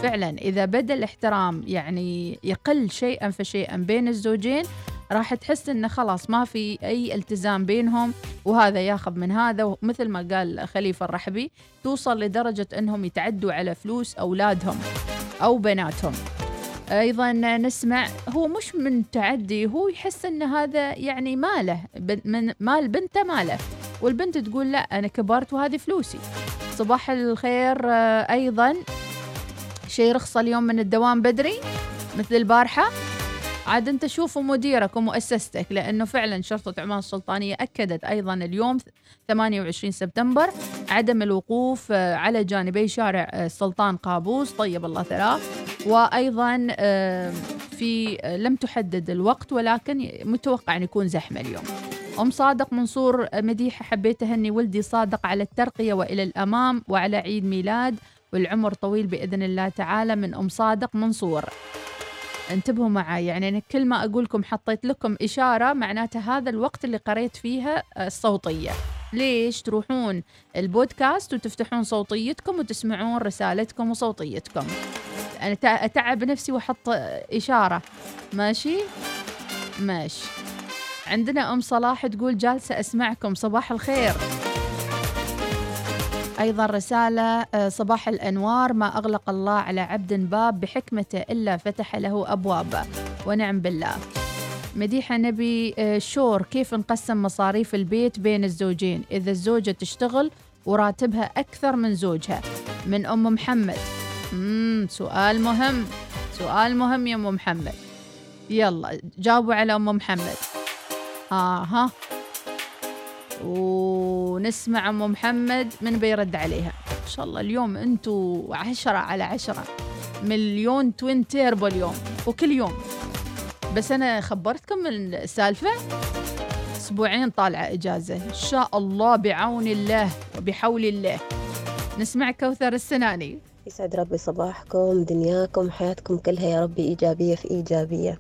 فعلا إذا بدأ الاحترام يعني يقل شيئا فشيئا بين الزوجين راح تحس إنه خلاص ما في أي التزام بينهم وهذا ياخذ من هذا. ومثل ما قال خليفة الرحبي توصل لدرجة إنهم يتعدوا على فلوس أولادهم أو بناتهم. أيضا نسمع هو مش من تعدي هو يحس إن هذا يعني ماله من مال بنته ماله. والبنت تقول لا أنا كبرت وهذه فلوسي. صباح الخير أيضا. شيء رخصه اليوم من الدوام بدري مثل البارحة. عاد انت شوفوا مديرك ومؤسستك لأنه فعلا شرطة عمان السلطانية أكدت أيضا اليوم 28 سبتمبر عدم الوقوف على جانبي شارع السلطان قابوس. طيب الله ثراه. وأيضا في لم تحدد الوقت ولكن متوقع أن يكون زحمة اليوم. أم صادق منصور مديحة حبيت أهني ولدي صادق على الترقية وإلى الأمام وعلى عيد ميلاد والعمر طويل بإذن الله تعالى من أم صادق منصور. انتبهوا معي يعني أنا كل ما أقول لكم حطيت لكم إشارة معناتها هذا الوقت اللي قريت فيها الصوتية. ليش تروحون البودكاست وتفتحون صوتيتكم وتسمعون رسالتكم وصوتيتكم؟ أنا أتعب نفسي وأحط إشارة. ماشي؟ ماشي. عندنا أم صلاح تقول جالسة أسمعكم. صباح الخير. أيضا رسالة صباح الأنوار ما أغلق الله على عبد باب بحكمته إلا فتح له أبواب. ونعم بالله. مديحة نبي شور كيف نقسم مصاريف البيت بين الزوجين؟ إذا الزوجة تشتغل وراتبها أكثر من زوجها. من أم محمد. مم سؤال مهم. سؤال مهم يا أم محمد. يلا جاوبوا على أم محمد. آها. ونسمع أم محمد من بيرد عليها. إن شاء الله اليوم أنتوا عشرة على عشرة. مليون twin turbo اليوم وكل يوم. بس أنا خبرتكم من السالفة؟ أسبوعين طالعة إجازة. إن شاء الله بعون الله وبحول الله. نسمع كوثر السناني. يسعد ربي صباحكم دنياكم حياتكم كلها يا ربي إيجابية في إيجابية.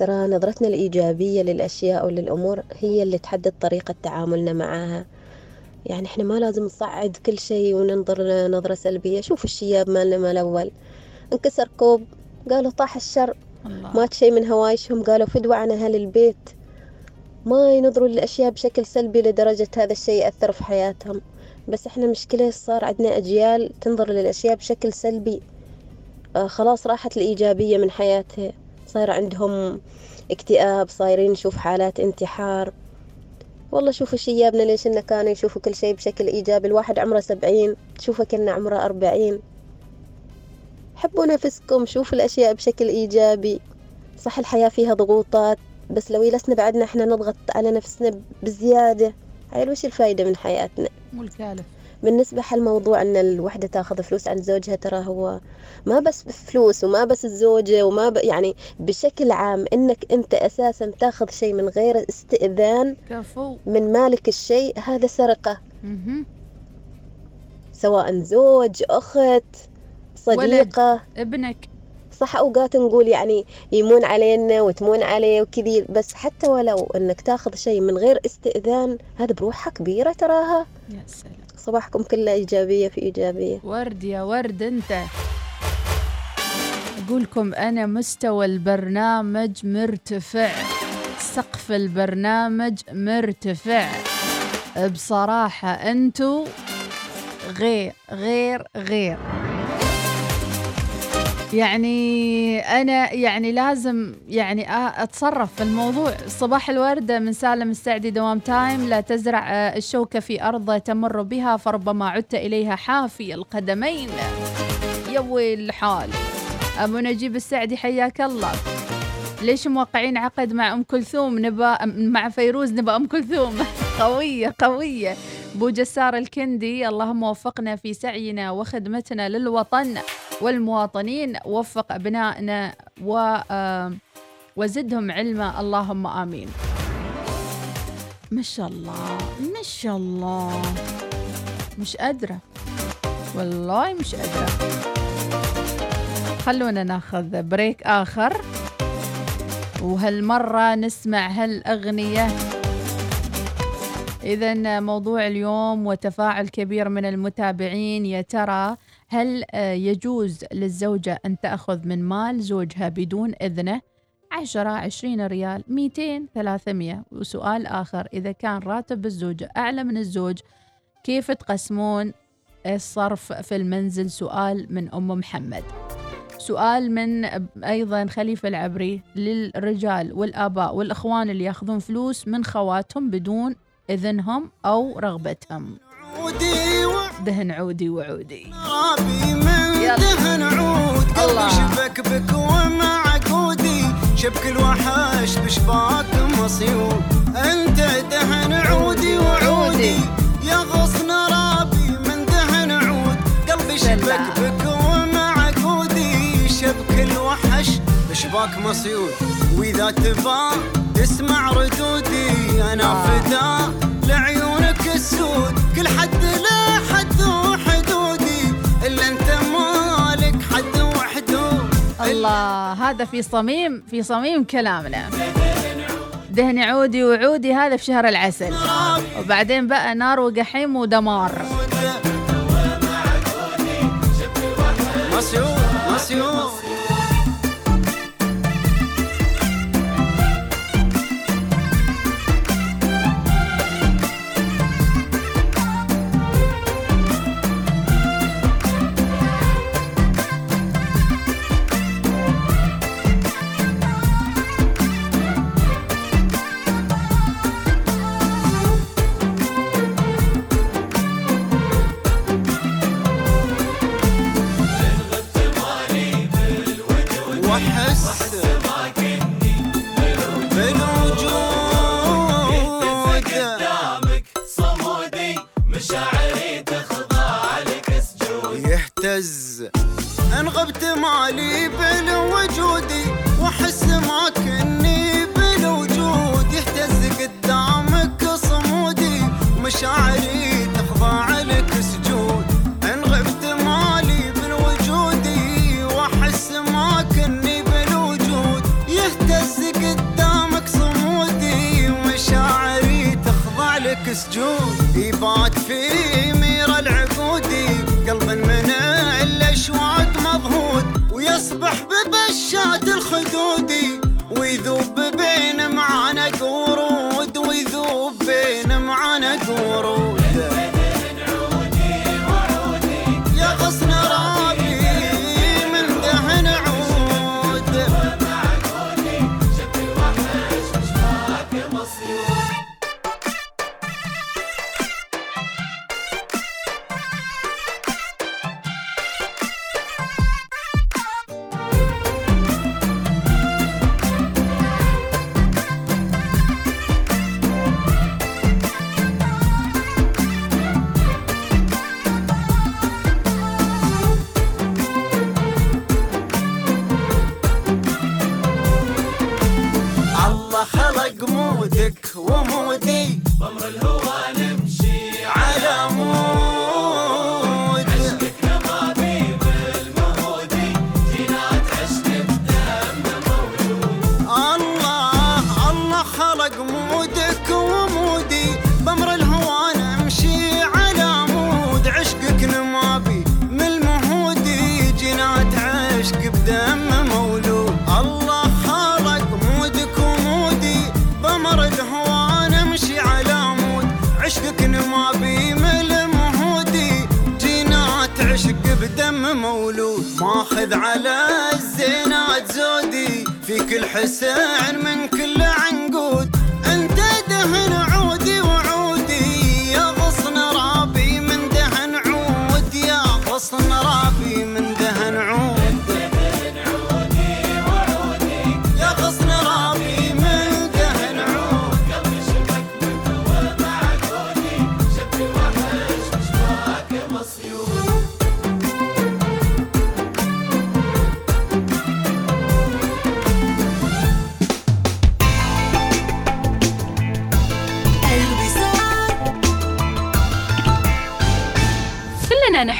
ترى نظرتنا الإيجابية للأشياء وللأمور هي اللي تحدد طريقة تعاملنا معاها يعني إحنا ما لازم نصعد كل شيء وننظر نظرة سلبية. شوف الشياب مالنا مال أول. انكسر كوب قالوا طاح الشر. الله. مات شيء من هوايشهم قالوا فدوة عن أهل البيت. ما ينظروا للأشياء بشكل سلبي لدرجة هذا الشيء يأثر في حياتهم. بس إحنا مشكلة صار عندنا أجيال تنظر للأشياء بشكل سلبي. آه خلاص راحت الإيجابية من حياتها. صار عندهم اكتئاب صايرين نشوف حالات انتحار. والله شوفوا شيابنا ليش إنه كانوا يشوفوا كل شيء بشكل إيجابي؟ الواحد عمره سبعين تشوفه كأنه عمره أربعين. حبوا نفسكم شوفوا الأشياء بشكل إيجابي. صح الحياة فيها ضغوطات بس لو جلسنا بعدنا إحنا نضغط على نفسنا بزيادة. عيل وش الفايدة من حياتنا. والكالف بالنسبة حالموضوع إن الوحدة تاخذ فلوس عن زوجها ترى هو ما بس فلوس وما بس الزوجة وما ب... يعني بشكل عام إنك أنت أساسا تاخذ شيء من غير استئذان كفو. من مالك الشيء هذا سرقة. سواء زوج أخت صديقة. ولد ابنك. صح أوقات نقول يعني يمون علينا وتمون عليه وكذي بس حتى ولو إنك تاخذ شيء من غير استئذان هذا بروحها كبيرة تراها. يا سلام. صباحكم كله إيجابية في إيجابية. ورد يا ورد أنت. اقولكم أنا مستوى البرنامج مرتفع. سقف البرنامج مرتفع. بصراحة أنتو غير غير غير. يعني أنا يعني لازم يعني أتصرف في الموضوع. صباح الوردة من سالم السعدي دوام تايم. لا تزرع آه، الشوكة في ارض تمر بها فربما عدت إليها حافي القدمين. يا ويل الحال أبو نجيب السعدي حياك الله. ليش موقعين عقد مع أم كلثوم؟ نبا مع فيروز نبا أم كلثوم. قوية قوية. بو جسار الكندي اللهم وفقنا في سعينا وخدمتنا للوطن والمواطنين. وفق أبنائنا و وزدهم علما. اللهم آمين. ما شاء الله ما شاء الله. مش قادرة. والله مش قادرة. خلونا ناخذ بريك آخر. وهالمرة نسمع هالأغنية. إذا موضوع اليوم وتفاعل كبير من المتابعين. يا ترى هل آه، يجوز للزوجة أن تأخذ من مال زوجها بدون إذنه؟ عشرة عشرين ريال ميتين ثلاثمية. وسؤال آخر إذا كان راتب الزوجة أعلى من الزوج كيف تقسمون الصرف في المنزل؟ سؤال من أم محمد. سؤال من أيضا خليفة العبري للرجال والآباء والإخوان اللي يأخذون فلوس من خواتهم بدون إذنهم أو رغبتهم. دهن عودي وعودي. من دهن عود. قلبي شبك بك ومع عقودي شبك الوحش بشباك مصيود أنت دهن عودي وعودي. يا غصن رابي من دهن عود. قلبي شبك بك ومع عقودي شبك الوحش بشباك مصيود وإذا تبى تسمع ردودي أنا فدا لعيونك السود. كل حد له حد وحدودي إلا أنت مالك حد وحدود الله هذا في صميم في صميم كلامنا. دهن عودي وعودي هذا في شهر العسل. وبعدين بقى نار وجحيم ودمار. مسيود مسيود فيك الحسن من كل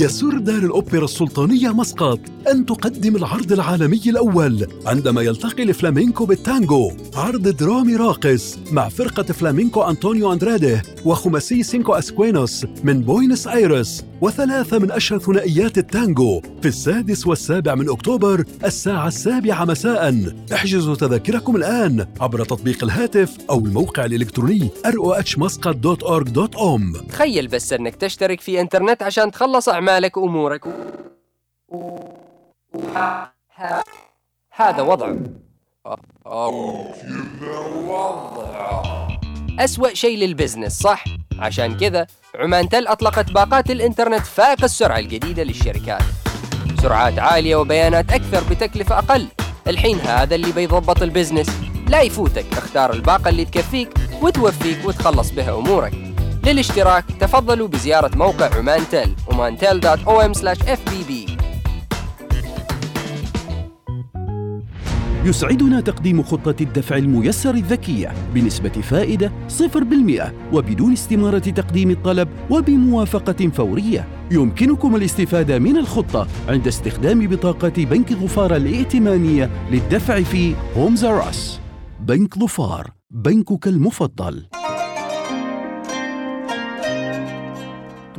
يسر دار الأوبرا السلطانية مسقط. أن تقدم العرض العالمي الأول عندما يلتقي الفلامينكو بالتانجو. عرض درامي راقص مع فرقة فلامينكو أنطونيو أندراده وخماسي سينكو أسكوينوس من بوينس آيرس وثلاثة من أشهر ثنائيات التانجو في السادس والسابع من أكتوبر الساعة السابعة مساء. احجزوا تذاكركم الآن عبر تطبيق الهاتف أو الموقع الإلكتروني rohmuscat.org.om تخيل بس أنك تشترك في إنترنت عشان تخلص أعمالك وأمورك. و... هذا وضع. أسوأ شيء لل business صح؟ عشان كذا عمان تل أطلقت باقات الإنترنت فائق السرعة الجديدة للشركات. سرعات عالية وبيانات أكثر بتكلفة أقل. الحين هذا اللي بيضبط ال business. لا يفوتك اختار الباقة اللي تكفيك وتوفيك وتخلص بها أمورك. للاشتراك تفضلوا بزيارة موقع عمان تل omantel.om/fbb يسعدنا تقديم خطة الدفع الميسر الذكية بنسبة فائدة 0% وبدون استمارة تقديم الطلب وبموافقة فورية. يمكنكم الاستفادة من الخطة عند استخدام بطاقة بنك ظفار الائتمانية للدفع في هومز. بنك ظفار، بنكك المفضل.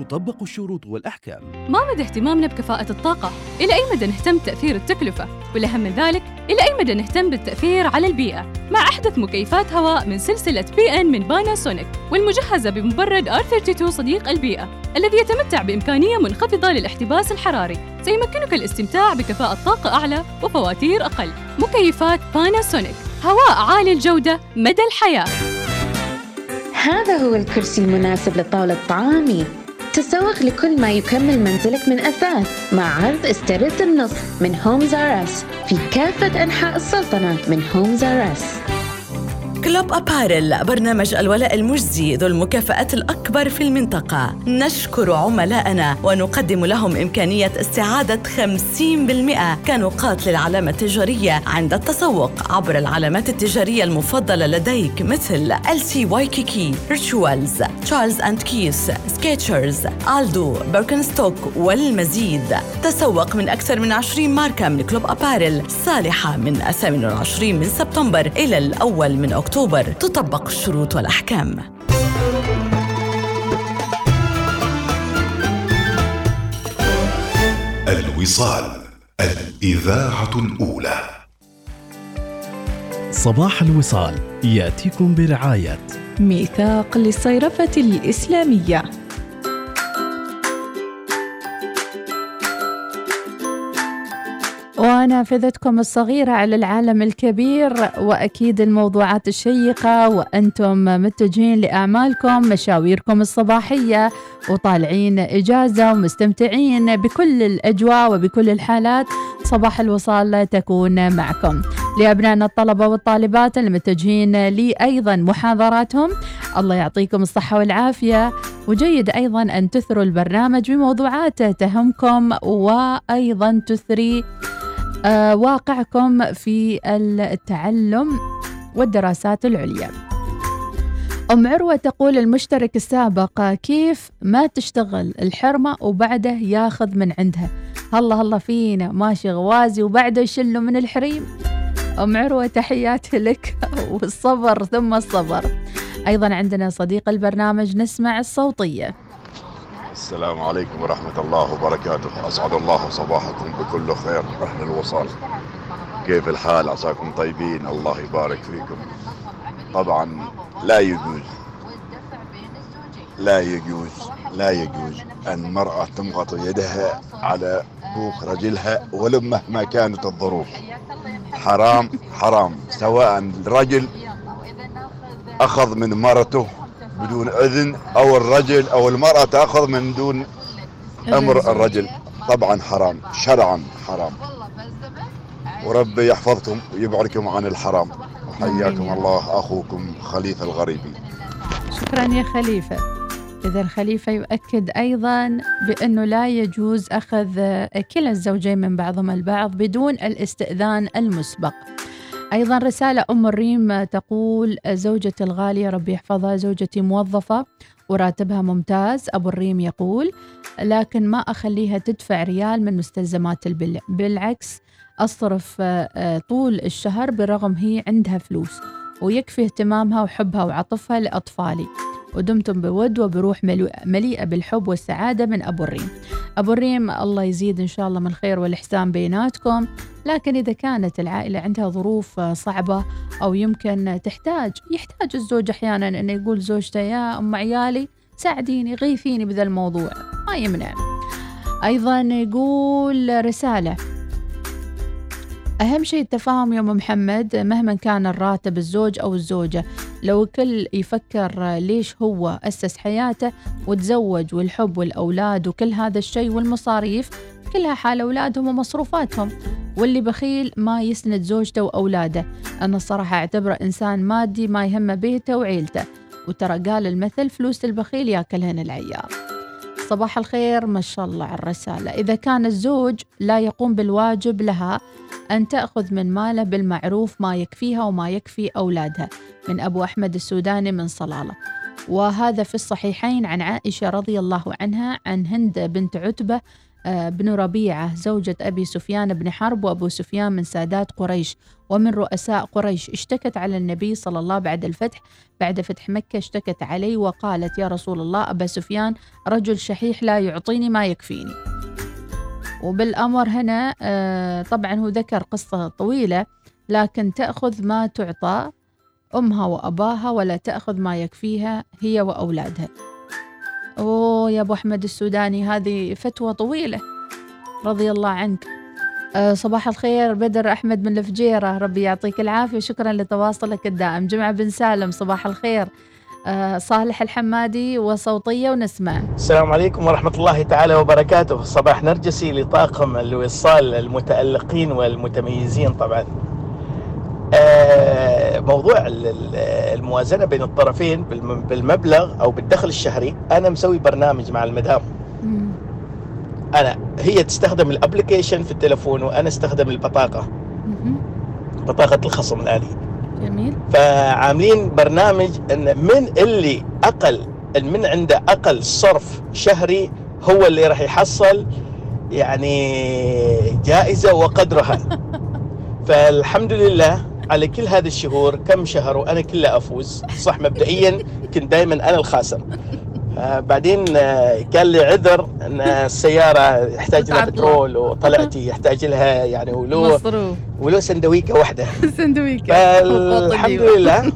تطبق الشروط والأحكام ما مدى اهتمامنا بكفاءة الطاقة؟ إلى أي مدى نهتم بتأثير التكلفة؟ والأهم من ذلك، إلى أي مدى نهتم بالتأثير على البيئة؟ مع أحدث مكيفات هواء من سلسلة PN من Panasonic والمجهزة بمبرد R32 صديق البيئة الذي يتمتع بإمكانية منخفضة للاحتباس الحراري سيمكنك الاستمتاع بكفاءة طاقة أعلى وفواتير أقل مكيفات Panasonic هواء عالي الجودة مدى الحياة هذا هو الكرسي المناسب لطاولة طعامي تسوق لكل ما يكمل منزلك من أثاث مع عرض استرد النص من Homes R Us في كافة أنحاء السلطنة من Homes R Us Club Apparel برنامج الولاء المجزي ذو المكافآت الأكبر في المنطقة. نشكر عملائنا ونقدم لهم إمكانية استعادة 50% كنقاط للعلامة التجارية عند التسوق عبر العلامات التجارية المفضلة لديك مثل LC Waikiki Rituals Charles & Keith Skechers ألدو بيركنستوك والمزيد. تسوق من أكثر من 20 ماركة من كلوب أبارل صالحة من 28 من سبتمبر إلى الأول من أكتوبر. تطبق الشروط والأحكام. الوصال الإذاعة الأولى. صباح الوصال يأتيكم برعاية. ميثاق للصيرفة الإسلامية. ونافذتكم الصغيرة على العالم الكبير وأكيد الموضوعات الشيقة وأنتم متجهين لأعمالكم مشاويركم الصباحية وطالعين إجازة ومستمتعين بكل الأجواء وبكل الحالات. صباح الوصال تكون معكم. لأبنائنا الطلبة والطالبات المتجهين لي أيضا محاضراتهم. الله يعطيكم الصحة والعافية. وجيد أيضا أن تثروا البرنامج بموضوعات تهمكم وأيضا تثري واقعكم في التعلم والدراسات العليا. أم عروة تقول المشترك السابق كيف ما تشتغل؟ الحرمة وبعده ياخذ من عندها. هلا هلا فينا ماشي غوازي وبعده يشله من الحريم. أم عروة تحياتي لك. والصبر ثم الصبر. أيضا عندنا صديق البرنامج نسمع الصوتية. السلام عليكم ورحمة الله وبركاته. أسعد الله صباحكم بكل خير أهل الوصال. كيف الحال؟ عساكم طيبين. الله يبارك فيكم. طبعا لا يجوز لا يجوز لا يجوز أن المرأة تمغط يدها على بوق رجلها ولو مهما كانت الظروف. حرام حرام. سواء الرجل أخذ من مرته بدون إذن أو الرجل أو المرأة تأخذ من دون أمر الرجل. طبعا حرام شرعا حرام. وربي يحفظكم ويبعدكم عن الحرام. وحياكم الله. أخوكم خليفة الغريبي. شكرا يا خليفة. إذا الخليفة يؤكد أيضا بأنه لا يجوز أخذ كلا الزوجين من بعضهم البعض بدون الاستئذان المسبق. أيضا رسالة أم الريم تقول زوجتي الغالية ربي يحفظها زوجتي موظفة وراتبها ممتاز. أبو الريم يقول لكن ما أخليها تدفع ريال من مستلزمات البيع بالعكس أصرف آه، آه، طول الشهر برغم هي عندها فلوس ويكفي اهتمامها وحبها وعطفها لأطفالي. ودمتم بود وبروح مليئة بالحب والسعادة من أبو الريم. أبو الريم الله يزيد إن شاء الله من الخير والإحسان بيناتكم. لكن إذا كانت العائلة عندها ظروف صعبة أو يمكن تحتاج يحتاج الزوج أحيانا أنه يقول زوجته يا أم عيالي ساعديني غيثيني بذا الموضوع. ما يمنع. أيضا يقول رسالة. أهم شيء التفاهم يا أم محمد مهما كان الراتب الزوج أو الزوجة لو كل يفكر ليش هو أسس حياته وتزوج والحب والأولاد وكل هذا الشيء والمصاريف كلها حال أولادهم ومصروفاتهم. واللي بخيل ما يسند زوجته وأولاده. أنا الصراحة أعتبره إنسان مادي ما يهمه بيته وعيلته. وترى قال المثل فلوس البخيل ياكلهن العيار. صباح الخير ما شاء الله على الرسالة. إذا كان الزوج لا يقوم بالواجب لها أن تأخذ من ماله بالمعروف ما يكفيها وما يكفي أولادها من أبو أحمد السوداني من صلالة. وهذا في الصحيحين عن عائشة رضي الله عنها عن هند بنت عتبة بن ربيعة زوجة أبي سفيان بن حرب وأبو سفيان من سادات قريش ومن رؤساء قريش. اشتكت على النبي صلى الله بعد الفتح بعد فتح مكة اشتكت عليه وقالت يا رسول الله أبا سفيان رجل شحيح لا يعطيني ما يكفيني. وبالأمر هنا آه، طبعا هو ذكر قصة طويلة لكن تأخذ ما تعطى أمها وأباها ولا تأخذ ما يكفيها هي وأولادها. أوه يا أبو أحمد السوداني هذه فتوى طويلة. رضي الله عنك. أه صباح الخير بدر أحمد من الفجيرة. ربي يعطيك العافية شكرا لتواصلك الدائم. جمعة بن سالم صباح الخير. أه صالح الحمادي وصوتية ونسمع السلام عليكم ورحمة الله تعالى وبركاته. صباح نرجسي لطاقم الوصال المتألقين والمتميزين طبعا. موضوع ال- ال- الموازنة بين الطرفين بالم- بالمبلغ أو بالدخل الشهري أنا مسوي برنامج مع المدام. أنا هي تستخدم الابلكيشن في التلفون وأنا أستخدم البطاقة. بطاقة الخصم الآلي جميل. فعاملين برنامج إن من اللي أقل من عنده أقل صرف شهري هو اللي راح يحصل يعني جائزة وقدرها. فالحمد لله على كل هذه الشهور كم شهر وأنا كله أفوز. صح مبدئيا كنت دائما أنا الخاسر. آه، بعدين آه، كان لي عذر إن السيارة يحتاج لها. بترول وطلعتي يحتاج لها يعني ولو مصروف. ولو سندويكة واحدة. سندويكة. فالحمد لله.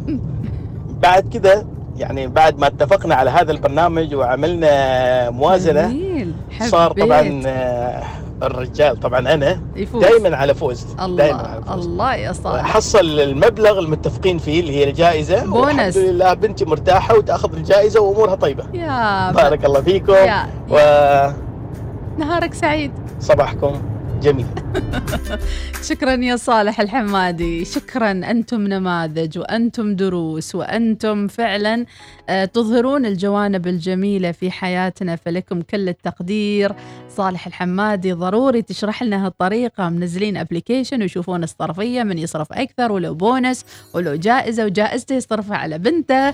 بعد كده يعني بعد ما اتفقنا على هذا البرنامج وعملنا موازنة جميل. صار طبعا. آه، الرجال. طبعا أنا. دائما على فوز. دائما على الله الله يا صالح حصل المبلغ المتفقين فيه اللي هي الجائزة. بونس. والحمد لله بنتي مرتاحة وتأخذ الجائزة وأمورها طيبة. يا بارك الله فيكم. يا- وصباحكم نهارك سعيد. جميل. شكرا يا صالح الحمادي. شكرا أنتم نماذج وأنتم دروس وأنتم فعلا آه، تظهرون الجوانب الجميلة في حياتنا فلكم كل التقدير. صالح الحمادي ضروري تشرح لنا هالطريقة. منزلين application ويشوفون الصرفية من يصرف أكثر ولو بونس ولو جائزة وجائزته يصرفها على بنته.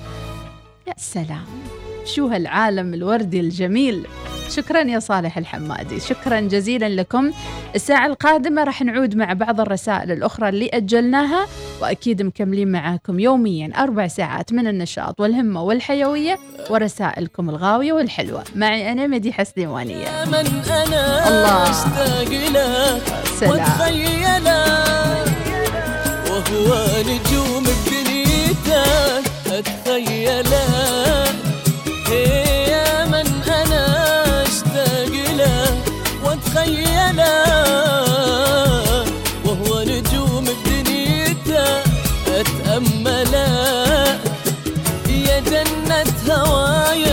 يا سلام. شو هالعالم الوردي الجميل. شكرا يا صالح الحمادي. شكرا جزيلا لكم. الساعة القادمة راح نعود مع بعض الرسائل الأخرى اللي أجلناها وأكيد مكملين معاكم يوميا أربع ساعات من النشاط والهمة والحيوية ورسائلكم الغاوية والحلوة. معي أنا مديحة سليمانية. من أنا الله. سلام. وهو نجوم بدنيته اتخيله